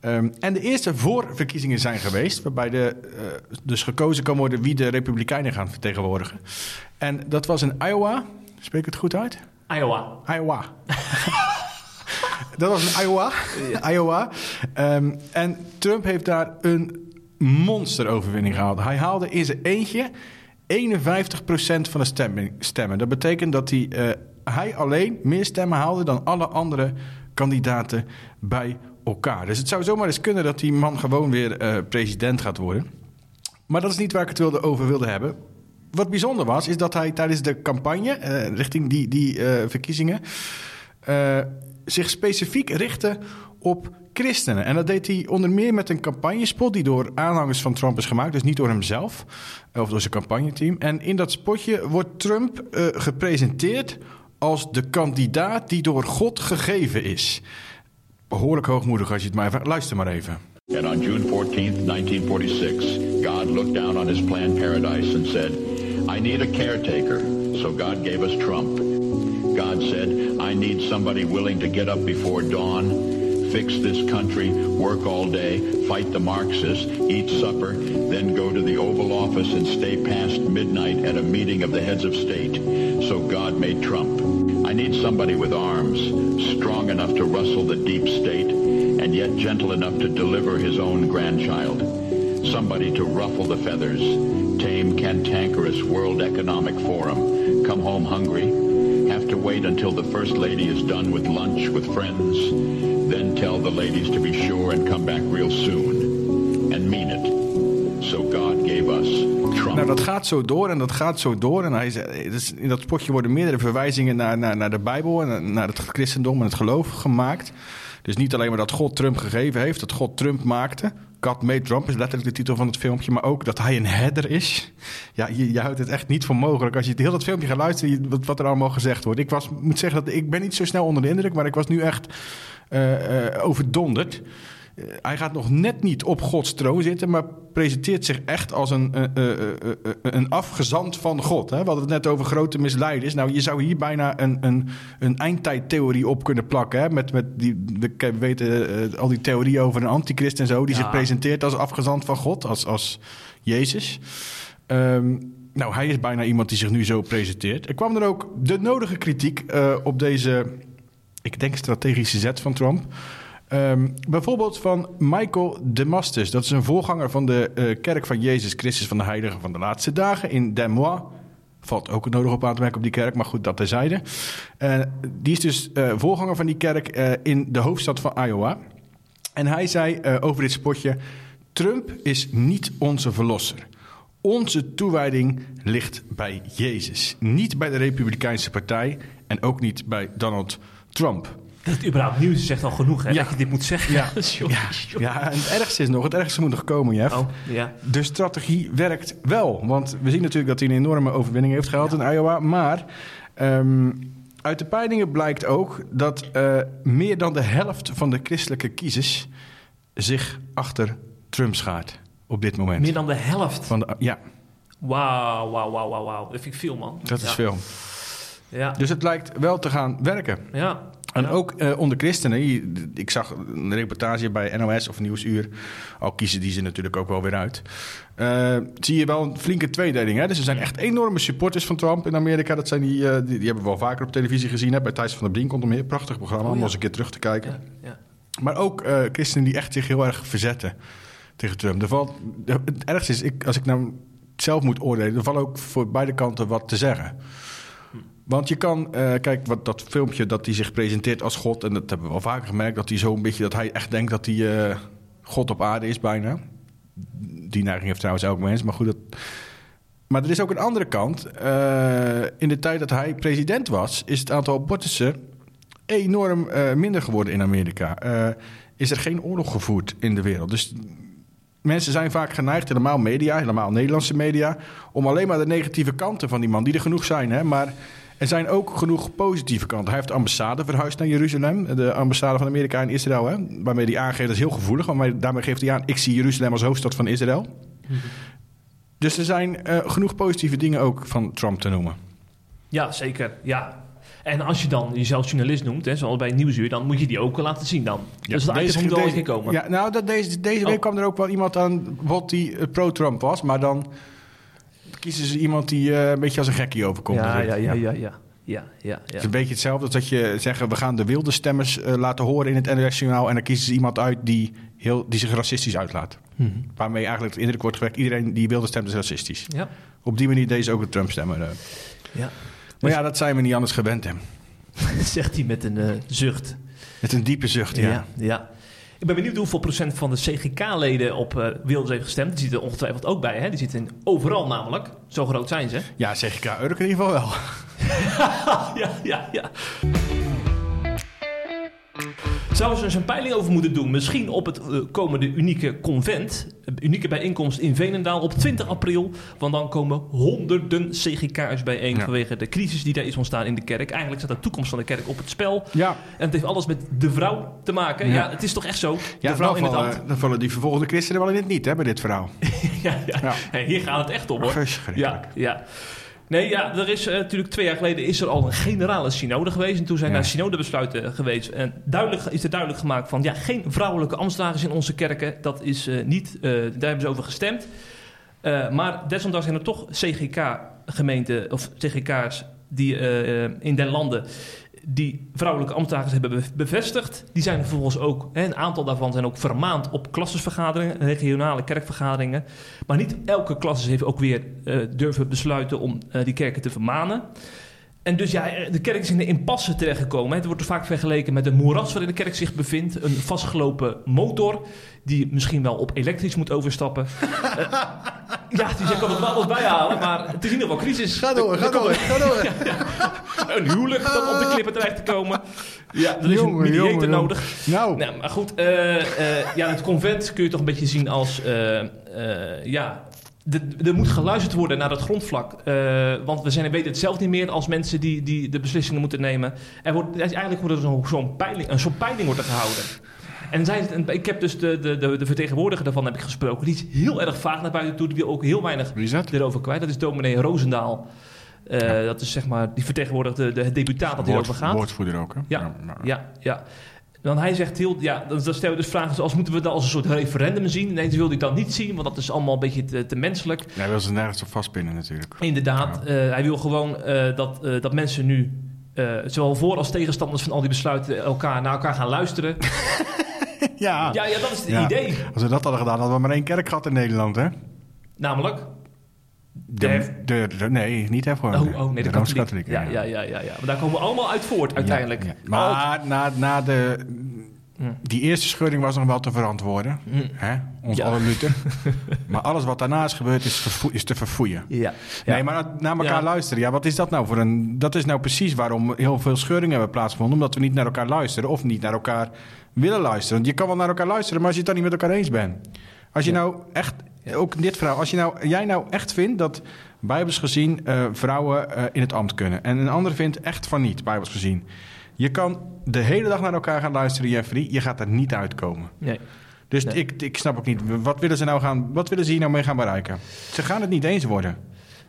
Ehm, en de eerste voorverkiezingen zijn geweest, waarbij de, eh, dus gekozen kan worden wie de Republikeinen gaan vertegenwoordigen. En dat was in Iowa. Spreek het goed uit? Iowa. Iowa. dat was in Iowa. Iowa. Ehm, en Trump heeft daar een monsteroverwinning gehaald. Hij haalde in zijn eentje 51% van de stemmen. stemmen. Dat betekent dat hij, eh, hij alleen meer stemmen haalde dan alle andere kandidaten bij elkaar. Dus het zou zomaar eens kunnen dat die man gewoon weer eh, president gaat worden. Maar dat is niet waar ik het wilde, over wilde hebben. Wat bijzonder was, is dat hij tijdens de campagne eh, richting die, die eh, verkiezingen zich specifiek richtte op christenen. En dat deed hij onder meer met een campagnespot die door aanhangers van Trump is gemaakt, dus niet door hemzelf of door zijn campagneteam. En in dat spotje wordt Trump gepresenteerd als de kandidaat die door God gegeven is. Behoorlijk hoogmoedig als je het maar even... Luister maar even. And on June 14th, 1946, God looked down on his planned paradise and said, I need a caretaker. So God gave us Trump. God said, I need somebody willing to get up before dawn, fix this country, work all day, fight the Marxists, eat supper, then go to the Oval Office and stay past midnight at a meeting of the heads of state. So God made Trump. I need somebody with arms, strong enough to rustle the deep state, and yet gentle enough to deliver his own grandchild. Somebody to ruffle the feathers, tame cantankerous World Economic Forum, come home hungry, have to wait until the First Lady is done with lunch with friends, the ladies to be sure and come back real soon, and mean it. So God gave us. Nou, dat gaat zo door en dat gaat zo door. En hij dus in dat spotje worden meerdere verwijzingen naar, naar, naar de Bijbel en naar het christendom en het geloof gemaakt. Dus niet alleen maar dat God Trump gegeven heeft, dat God Trump maakte. God made Trump is letterlijk de titel van het filmpje, maar ook dat hij een header is. Ja, je, je houdt het echt niet voor mogelijk. Als je het heel dat filmpje gaat luisteren, wat er allemaal gezegd wordt. Ik was, moet zeggen dat ik ben niet zo snel onder de indruk, maar ik was nu echt eh, eh, overdonderd. Hij gaat nog net niet op Gods troon zitten, maar presenteert zich echt als een, eh, eh, eh, eh, een afgezant van God. Hè? We hadden het net over grote misleiders. Nou, je zou hier bijna een, een, een eindtijdtheorie op kunnen plakken. Hè? Met, met die, we weten al die theorieën over een antichrist en zo, die Ja. zich presenteert als afgezant van God, als, als Jezus. Ehm, nou, hij is bijna iemand die zich nu zo presenteert. Er kwam er ook de nodige kritiek op deze, ik denk, strategische zet van Trump. Ehm, bijvoorbeeld van Michael Damascus. Dat is een voorganger van de eh, kerk van Jezus Christus van de Heiligen van de Laatste Dagen in Des Moines. Valt ook nodig op aan te merken op die kerk, maar goed, dat terzijde. Eh die is dus eh, voorganger van die kerk in de hoofdstad van Iowa. En hij zei over dit spotje: Trump is niet onze verlosser. Onze toewijding ligt bij Jezus, niet bij de Republikeinse Partij en ook niet bij Donald Trump. Dat het überhaupt nieuws is echt al genoeg, hè? Ja. Dat je dit moet zeggen. Ja. Ja, ja, en het ergste is nog, het ergste moet nog komen, Jeff. Oh, ja. De strategie werkt wel. Want we zien natuurlijk dat hij een enorme overwinning heeft gehaald in Iowa. Maar ehm, uit de peilingen blijkt ook dat eh, meer dan de helft van de christelijke kiezers zich achter Trump schaart op dit moment. Meer dan de helft. Van de, ja, Wauw, wauw, wauw, wauw. Dat vind ik veel, man. dat is veel. Ja, Dus het lijkt wel te gaan werken. ja. En ook eh, onder christenen. Ik zag een reportage bij NOS of Nieuwsuur. Al kiezen die ze natuurlijk ook wel weer uit. Eh, zie je wel een flinke tweedeling. Hè? Dus er zijn echt enorme supporters van Trump in Amerika. Dat zijn die, eh, die, die hebben we wel vaker op televisie gezien. Hè? Bij Thijs van der Brink komt er meer. Prachtig programma Oh, om ja. eens een keer terug te kijken. Ja, ja. Maar ook christenen die echt zich heel erg verzetten tegen Trump. Er valt, het ergste is, ik, als ik nou zelf moet oordelen... er valt ook voor beide kanten wat te zeggen. Want je kan, eh, kijk, wat, dat filmpje dat hij zich presenteert als God... en dat hebben we wel vaker gemerkt... dat hij zo'n beetje, dat hij echt denkt dat hij eh, God op aarde is bijna. Die neiging heeft trouwens elk mens, maar goed... Dat, maar er is ook een andere kant. Eh, in de tijd dat hij president was... is het aantal abortussen enorm minder geworden in Amerika. Is er geen oorlog gevoerd in de wereld. Dus mensen zijn vaak geneigd, helemaal media, helemaal Nederlandse media, om alleen maar de negatieve kanten van die man, die er genoeg zijn. Hè? Maar er zijn ook genoeg positieve kanten. Hij heeft de ambassade verhuisd naar Jeruzalem, de ambassade van Amerika in Israël, hè? waarmee hij aangeeft, dat is heel gevoelig, maar daarmee geeft hij aan, ik zie Jeruzalem als hoofdstad van Israël. Dus er zijn eh, genoeg positieve dingen ook van Trump te noemen. Ja, zeker. Ja. En als je dan jezelf journalist noemt, hè, zoals bij Nieuwsuur, dan moet je die ook laten zien dan. dus dat wel komen. Ja, nou, dat deze, deze week Oh. kwam er ook wel iemand aan bijvoorbeeld die eh, pro-Trump was, maar dan kiezen ze iemand die eh, een beetje als een gekkie overkomt. ja, ja, ja, ja, ja. Ja, ja, Het is een beetje hetzelfde als dat je zeggen, we gaan de wilde stemmers eh, laten horen in het NOS-journaal en dan kiezen ze iemand uit die, heel, die zich racistisch uitlaat. Mhm. Waarmee eigenlijk de indruk wordt gewekt, iedereen die wilde stemt is racistisch. Ja, Op die manier deze ook de Trump-stemmer. eh. ja. Maar ja, dat zijn we niet anders gewend, hè. zegt hij met een zucht. Het is een diepe zucht, ja. ja. ja. Ik ben benieuwd hoeveel procent van de CGK-leden op uh, Wilders heeft gestemd. Die zitten er ongetwijfeld ook bij. Hè? Die zitten overal namelijk. Zo groot zijn ze. Ja, CGK Urk in ieder geval wel. ja, ja, ja. Zouden ze eens een peiling over moeten doen? Misschien op het uh, komende unieke convent, unieke bijeenkomst in Venendaal op 20 april. Want dan komen honderden CGK'ers bijeen ja. vanwege de crisis die daar is ontstaan in de kerk. Eigenlijk staat de toekomst van de kerk op het spel. Ja. En het heeft alles met de vrouw te maken. Ja, ja het is toch echt zo? Ja, de vrouw in het ambt. Dan vallen die vervolgde christenen wel in het niet, hè, bij dit verhaal. ja. ja. Hey, hier gaat het echt om, hoor. Ja, ja. Nee, ja, er is uh, natuurlijk twee jaar geleden is er al een generale synode geweest. En toen zijn ja. daar synodebesluiten geweest. En duidelijk, is er duidelijk gemaakt van... ja, geen vrouwelijke ambtsdragers in onze kerken. Dat is uh, niet... Uh, daar hebben ze over gestemd. maar desondanks zijn er toch CGK-gemeenten... of CGK's die in den landen die vrouwelijke ambtenaren hebben bevestigd. Die zijn vervolgens ook, hè, een aantal daarvan zijn ook vermaand op klassenvergaderingen, regionale kerkvergaderingen. Maar niet elke klasse heeft ook weer uh, durven besluiten om uh, die kerken te vermanen. En dus ja, de kerk is in de impasse terechtgekomen. Het wordt er vaak vergeleken met een moeras waarin de kerk zich bevindt. Een vastgelopen motor die misschien wel op elektrisch moet overstappen. uh, ja, dus je kan het wel alles bijhalen, maar het is in ieder geval crisis. Ga door, ga door, ga door. ja, ja. Een huwelijk dat op de klippen terecht te komen. Ja, er is jongen, een mediator nodig. Nou. nou. maar goed, uh, uh, ja, het convent kun je toch een beetje zien als... ja, er moet geluisterd worden naar het grondvlak. Uh, want we zijn, weten het zelf niet meer als mensen die, die de beslissingen moeten nemen. Er wordt, eigenlijk wordt er zo'n zo peiling, een soort peiling wordt er gehouden. En zij, ik heb dus de, de, de, de, vertegenwoordiger daarvan heb ik gesproken. Die is heel erg vaag naar buiten toe. Die wil ook heel weinig erover kwijt. Dat is dominee Roosendaal. Uh, ja. Dat is zeg maar, die vertegenwoordigt de, de, het deputaat dat hierover gaat. Woordvoerder ook, hè? Ja, ja, ja. ja. Dan hij zegt heel, ja, dan, dan stellen we dus vragen zoals moeten we dat als een soort referendum zien? Nee, dat wil hij dan niet zien, want dat is allemaal een beetje te, te menselijk. Ja, hij wil ze nergens op vastpinnen natuurlijk. Inderdaad, ja. uh, hij wil gewoon uh, dat, uh, dat mensen nu, zowel voor als tegenstanders van al die besluiten, elkaar naar elkaar gaan luisteren. ja. ja. Ja, dat is het idee. Als we dat hadden gedaan, hadden we maar één kerk gehad in Nederland, hè? Namelijk? De, de, de, nee, niet hervormd. Oh, oh, nee, de. Ja, ja, ja, ja, ja. Maar daar komen we allemaal uit voort uiteindelijk. Ja, ja. Maar na, na de... Die eerste scheuring was nog wel te verantwoorden. Mm. Hè? Ons alle Luther. maar alles wat daarna is gebeurd is, verfoe- is te verfoeien. Ja. Nee, maar naar elkaar luisteren. Ja, wat is dat nou voor een... Dat is nou precies waarom heel veel scheuringen hebben plaatsgevonden. Omdat we niet naar elkaar luisteren. Of niet naar elkaar willen luisteren. Want je kan wel naar elkaar luisteren, maar als je het dan niet met elkaar eens bent. Als je nou echt... Ook dit verhaal. Als je nou, jij nou echt vindt dat bijbels gezien uh, vrouwen uh, in het ambt kunnen. En een ander vindt echt van niet, bijbels gezien. Je kan de hele dag naar elkaar gaan luisteren, Jeffrey. Je gaat er niet uitkomen. Nee. Dus Nee. ik, ik snap ook niet, wat willen ze nou gaan, wat willen ze hier nou mee gaan bereiken? Ze gaan het niet eens worden.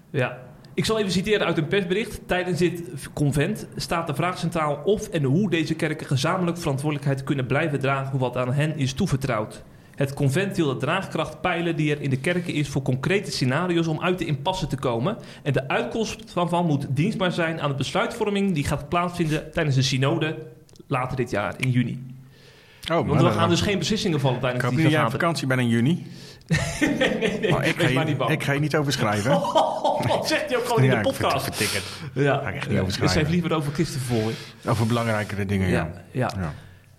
Ja. Ik zal even citeren uit een persbericht. Tijdens dit convent staat de vraag centraal of en hoe deze kerken gezamenlijk verantwoordelijkheid kunnen blijven dragen wat aan hen is toevertrouwd. Het convent wil de draagkracht peilen die er in de kerken is voor concrete scenario's om uit de impasse te komen. En de uitkomst daarvan moet dienstbaar zijn aan de besluitvorming die gaat plaatsvinden tijdens de synode later dit jaar in juni. Oh, Want er gaan dus geen beslissingen vallen tijdens die dat vergadering. vakantie bent in juni. nee, nee, Oh, ik, ga je, niet bang. ik ga je niet over schrijven. Wat zegt hij ook gewoon in de podcast? vert- vertik het. Ja, Ga ik echt niet over Dus schrijven. heeft liever over christenvervolging. Over belangrijkere dingen, ja. Ja, ja.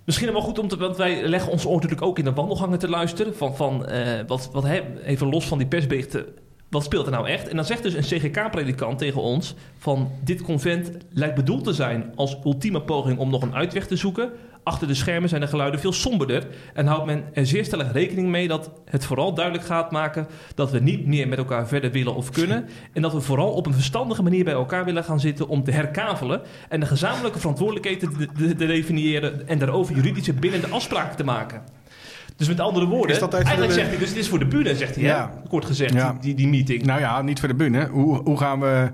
Misschien wel goed om te, want wij leggen ons oor natuurlijk ook in de wandelgangen te luisteren. Van, van eh, wat, wat, even los van die persberichten, wat speelt er nou echt? En dan zegt dus een CGK-predikant tegen ons van dit convent lijkt bedoeld te zijn als ultieme poging om nog een uitweg te zoeken. Achter de schermen zijn de geluiden veel somberder en houdt men er zeer stellig rekening mee dat het vooral duidelijk gaat maken dat we niet meer met elkaar verder willen of kunnen en dat we vooral op een verstandige manier bij elkaar willen gaan zitten om te herkavelen en de gezamenlijke verantwoordelijkheden te, te- te definiëren en daarover juridische bindende afspraken te maken. Dus met andere woorden, Is dat eigenlijk de- zegt hij, dus het is voor de bühne, zegt hij, Ja. hè? kort gezegd, Ja. die, die meeting. Nou ja, niet voor de bühne. Hoe, hoe, gaan we,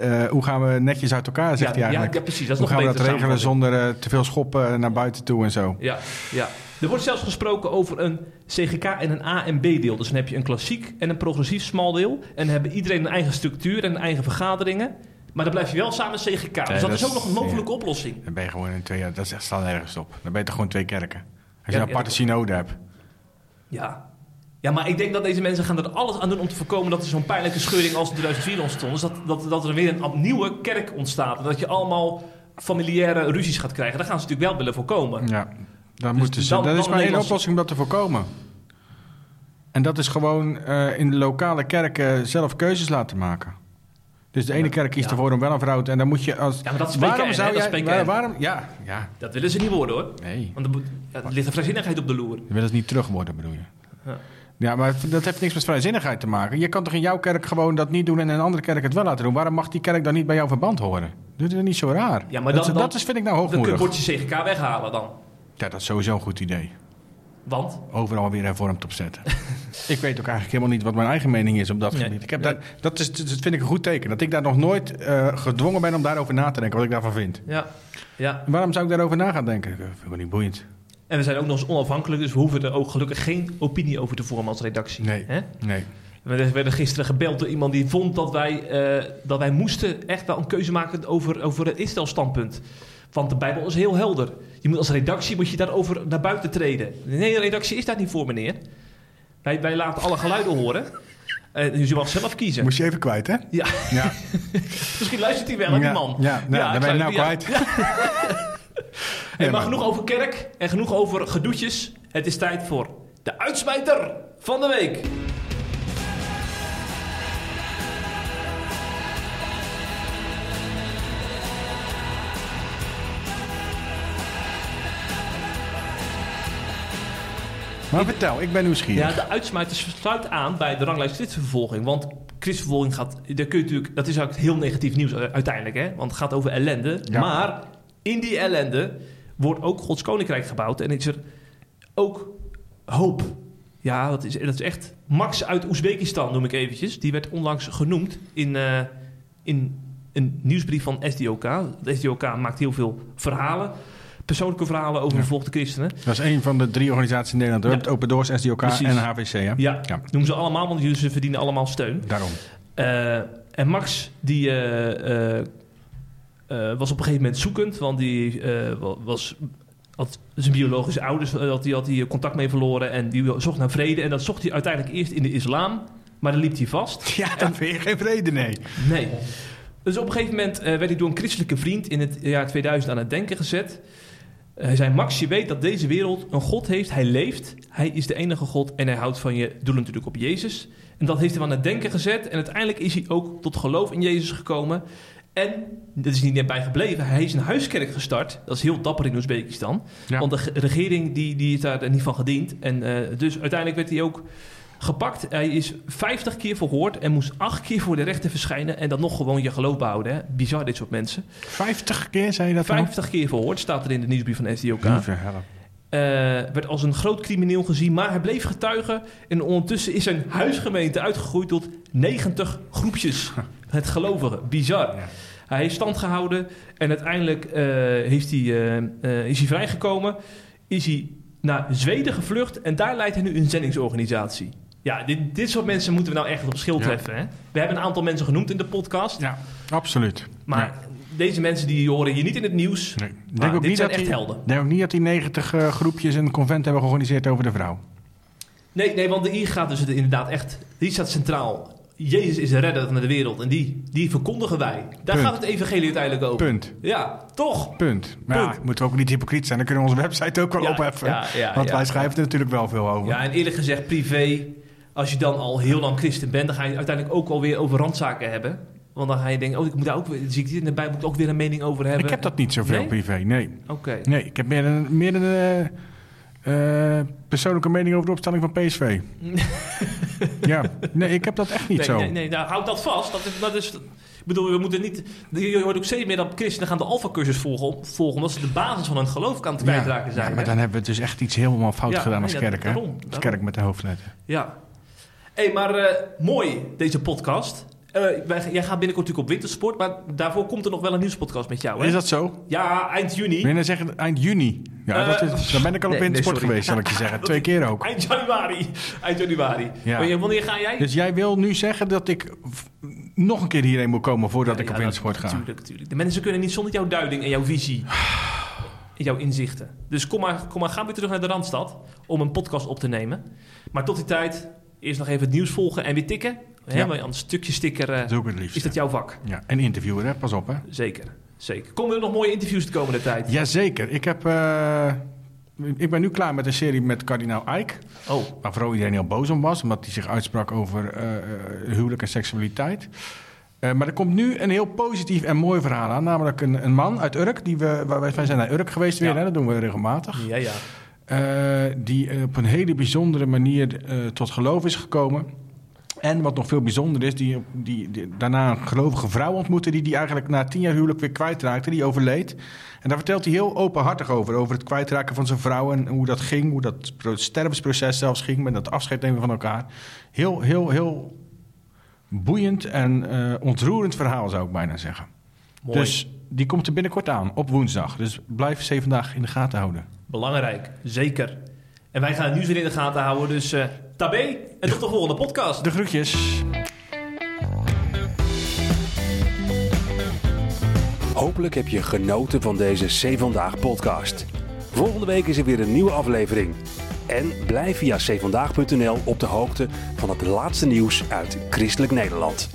eh, hoe gaan we netjes uit elkaar, zegt ja, hij ja, eigenlijk. ja, precies. Dat is hoe nog gaan we dat regelen zonder eh, te veel schoppen naar buiten toe en zo? Ja, ja. Er wordt zelfs gesproken over een CGK en een A- en B-deel. Dus dan heb je een klassiek en een progressief smaldeel. En dan hebben iedereen een eigen structuur en eigen vergaderingen. Maar dan blijf je wel samen CGK. dus dat, dat is ook nog een mogelijke oplossing. Dan ben je gewoon in twee. Dat staat nergens op. Dan ben je toch gewoon twee kerken. Als je Ja, een aparte ja, synode hebt. Ja. Ja, maar ik denk dat deze mensen gaan er alles aan doen om te voorkomen dat er zo'n pijnlijke scheuring als in 2004 ontstond. Dus dat, dat, dat er weer een nieuwe kerk ontstaat. En dat je allemaal familiaire ruzies gaat krijgen. Daar gaan ze natuurlijk wel willen voorkomen. Ja, dan Dus moeten ze, dan- dat is maar één oplossing om dat te voorkomen. En dat is gewoon eh, in de lokale kerken zelf keuzes laten maken. Dus de ene kerk kiest ja. ervoor om wel een vrouw te... En dan moet je als... Ja, maar dat is waarom PKN, zou Dat is jij... Waar- waarom, ja, ja, Dat willen ze niet worden hoor. nee. Want er, ja, er ligt een vrijzinnigheid op de loer. Je wil het niet terug worden, bedoel je? Ja. Ja, maar dat heeft niks met vrijzinnigheid te maken. Je kan toch in jouw kerk gewoon dat niet doen en in een andere kerk het wel laten doen. Waarom mag die kerk dan niet bij jouw verband horen? Dat is niet zo raar. Ja, maar dat, dan- dat is, vind ik nou Dan kun je hoogmoedig. bordje CGK weghalen dan. Ja, dat is sowieso een goed idee. Want? Overal weer hervormd opzetten. ik weet ook eigenlijk helemaal niet wat mijn eigen mening is op dat Nee. gebied. Ik heb daar, dat, is, dat vind ik een goed teken. Dat ik daar nog nooit eh, gedwongen ben om daarover na te denken, wat ik daarvan vind. Ja. ja. En waarom zou ik daarover na gaan denken? Dat vind ik wel niet boeiend. En we zijn ook nog eens onafhankelijk, dus we hoeven er ook gelukkig geen opinie over te vormen als redactie. Nee. Hè? Nee. We werden gisteren gebeld door iemand die vond dat wij, eh, dat wij moesten echt wel een keuze maken over, over het Israël-standpunt. Want de Bijbel is heel helder. Je moet als redactie moet je daarover naar buiten treden. Nee, de redactie is daar niet voor, meneer. Wij, wij laten alle geluiden horen. Eh, dus je mag zelf kiezen. Moest je even kwijt, hè? Ja, Ja. misschien luistert hij wel, hè, die Ja, man. ja, nou, dan ik ben je nou ja. kwijt. Ja, maar maar- genoeg over kerk en genoeg over gedoetjes. Het is tijd voor de uitsmijter van de week. Maar vertel, ik ben Ja, nieuwsgierig. de uitsmijter sluit aan bij de ranglijst christenvervolging. Want christenvervolging gaat, daar kun je natuurlijk, dat is eigenlijk heel negatief nieuws uiteindelijk, hè? Want het gaat over ellende. Ja. Maar in die ellende wordt ook Gods koninkrijk gebouwd en is er ook hoop. Ja, dat is, dat is echt. Max uit Oezbekistan noem ik eventjes. Die werd onlangs genoemd in, eh, in een nieuwsbrief van SDOK. De SDOK maakt heel veel verhalen. Persoonlijke verhalen over vervolgde christenen. Dat is een van de drie organisaties in Nederland. Ja. Open Doors, SDOK Precies. en HVC, hè? Ja, Ja. noem ze allemaal, want jullie- ze verdienen allemaal steun. Daarom. Eh, en Max, die eh, was op een gegeven moment zoekend, want die eh, wa- was, had zijn biologische ouders eh, had hij had hij contact mee verloren en die zocht naar vrede. En dat zocht hij uiteindelijk eerst in de islam, maar dan liep hij vast. Ja, dan vind je geen vrede, nee. Nee. Dus op een gegeven moment eh, werd hij door een christelijke vriend in het jaar 2000 aan het denken gezet. Eh, Hij zei, Max, je weet dat deze wereld een God heeft. Hij leeft. Hij is de enige God en hij houdt van je. Doel natuurlijk op Jezus. En dat heeft hem aan het denken gezet. En uiteindelijk is hij ook tot geloof in Jezus gekomen. En, dat is niet net bij gebleven, hij is een huiskerk gestart. Dat is heel dapper in Oezbekistan. Ja. Want de ge- regering die, die is daar niet van gediend. En eh, dus uiteindelijk werd hij ook gepakt. Hij is 50 keer verhoord en moest 8 keer voor de rechter verschijnen. En dan nog gewoon je geloof behouden. Hè? Bizar dit soort mensen. 50 keer, zei je dat nou? 50 keer verhoord, staat er in de nieuwsbrief van SDOK. Help. Eh, werd als een groot crimineel gezien, maar hij bleef getuigen. En ondertussen is zijn huisgemeente uitgegroeid tot 90 groepjes. Het gelovigen, bizar. Ja. Hij heeft stand gehouden en uiteindelijk eh, heeft hij, eh, eh, is hij vrijgekomen. Is hij naar Zweden gevlucht en daar leidt hij nu een zendingsorganisatie. Ja, dit, dit soort mensen moeten we nou echt op schild Ja. treffen. Hè? We hebben een aantal mensen genoemd in de podcast. Ja, absoluut. Maar Ja. deze mensen die horen hier niet in het nieuws. Nee. Maar denk ook dit niet zijn dat echt die, helden. Ik denk ook niet dat die 90 eh, groepjes een convent hebben georganiseerd over de vrouw. Nee, nee, want hier gaat dus inderdaad echt... Die staat centraal. Jezus is de redder van de wereld. En die, die verkondigen wij. Daar Punt. gaat het evangelie uiteindelijk over. Punt. Ja, toch? Punt. Maar Punt. ja, moeten we ook niet hypocriet zijn. Dan kunnen we onze website ook wel Ja, opheffen. ja, ja, want wij schrijven er natuurlijk wel veel over. Ja, en eerlijk gezegd, privé... Als je dan al heel lang christen bent... dan ga je uiteindelijk ook alweer over randzaken hebben. Want dan ga je denken... oh, ik moet daar ook weer... zie ik dit in de Bijbel moet ik ook weer een mening over hebben. ik heb dat niet zoveel Nee? privé, nee. Oké. Nee, ik heb meer een, meer een eh, persoonlijke mening over de opstelling van PSV. ja, nee, ik heb dat echt niet Nee, zo. nee, nee, nou, houd dat vast. Dat is, dat is, ik bedoel, we moeten niet... Je hoort ook steeds meer dat christenen gaan de alfa-cursus volgen, volgen... omdat ze de basis van hun geloof Ja, kwijtraken zijn. ja, maar hè? dan hebben we dus echt iets helemaal fout Ja, gedaan als nee, kerk, hè? daarom, Als kerk met de hoofdletter. Ja. Hey, maar eh, mooi, deze podcast. Eh, wij, jij gaat binnenkort natuurlijk op wintersport... maar daarvoor komt er nog wel een nieuwspodcast met jou, hè? Is dat zo? Ja, eind juni. Wil je nou zeggen eind juni? Ja, Eh, dat is, dan ben ik al op nee, wintersport nee, geweest, zal ik je zeggen. Twee keer ook. Eind januari. Eind januari. Ja. Wanneer, ga jij? Dus jij wil nu zeggen dat ik nog een keer hierheen moet komen voordat ik Ja, op dat- wintersport ga? Natuurlijk, natuurlijk. De mensen kunnen niet zonder jouw duiding en jouw visie. En jouw inzichten. Dus kom maar, kom maar, ga weer terug naar de Randstad om een podcast op te nemen. Maar tot die tijd, eerst nog even het nieuws volgen en weer tikken. Hè, Ja. want een stukje sticker, eh, Dat is ook het liefst. is dat jouw vak? Ja, en interviewer, hè? Pas op, hè? Zeker. Zeker. Komen er nog mooie interviews de komende tijd? Jazeker. Ik, heb, eh, ik ben nu klaar met een serie met kardinaal Eijk. Oh, Waar vooral iedereen heel boos om was, omdat hij zich uitsprak over eh, eh, huwelijk en seksualiteit. Eh, maar er komt nu een heel positief en mooi verhaal aan. Namelijk een, een man uit Urk. Die we, waar wij wij zijn naar Urk geweest weer, Ja. hè, dat doen we regelmatig. ja, ja. Eh, die op een hele bijzondere manier eh, tot geloof is gekomen. En wat nog veel bijzonder is, die, die, die daarna een gelovige vrouw ontmoette... die die eigenlijk na tien jaar huwelijk weer kwijtraakte, die overleed. En daar vertelt hij heel openhartig over. Over het kwijtraken van zijn vrouw en hoe dat ging. Hoe dat pro- stervensproces zelfs ging met dat afscheid nemen van elkaar. Heel, heel, heel boeiend en eh, ontroerend verhaal zou ik bijna zeggen. Mooi. Dus die komt er binnenkort aan, op woensdag. Dus blijf ze vandaag in de gaten houden. Belangrijk, zeker. En wij gaan het nieuws weer in de gaten houden. Dus eh tabé en tot de volgende podcast. De groetjes. Hopelijk heb je genoten van deze C Vandaag podcast. Volgende week is er weer een nieuwe aflevering. En blijf via cvandaag.nl op de hoogte van het laatste nieuws uit Christelijk Nederland.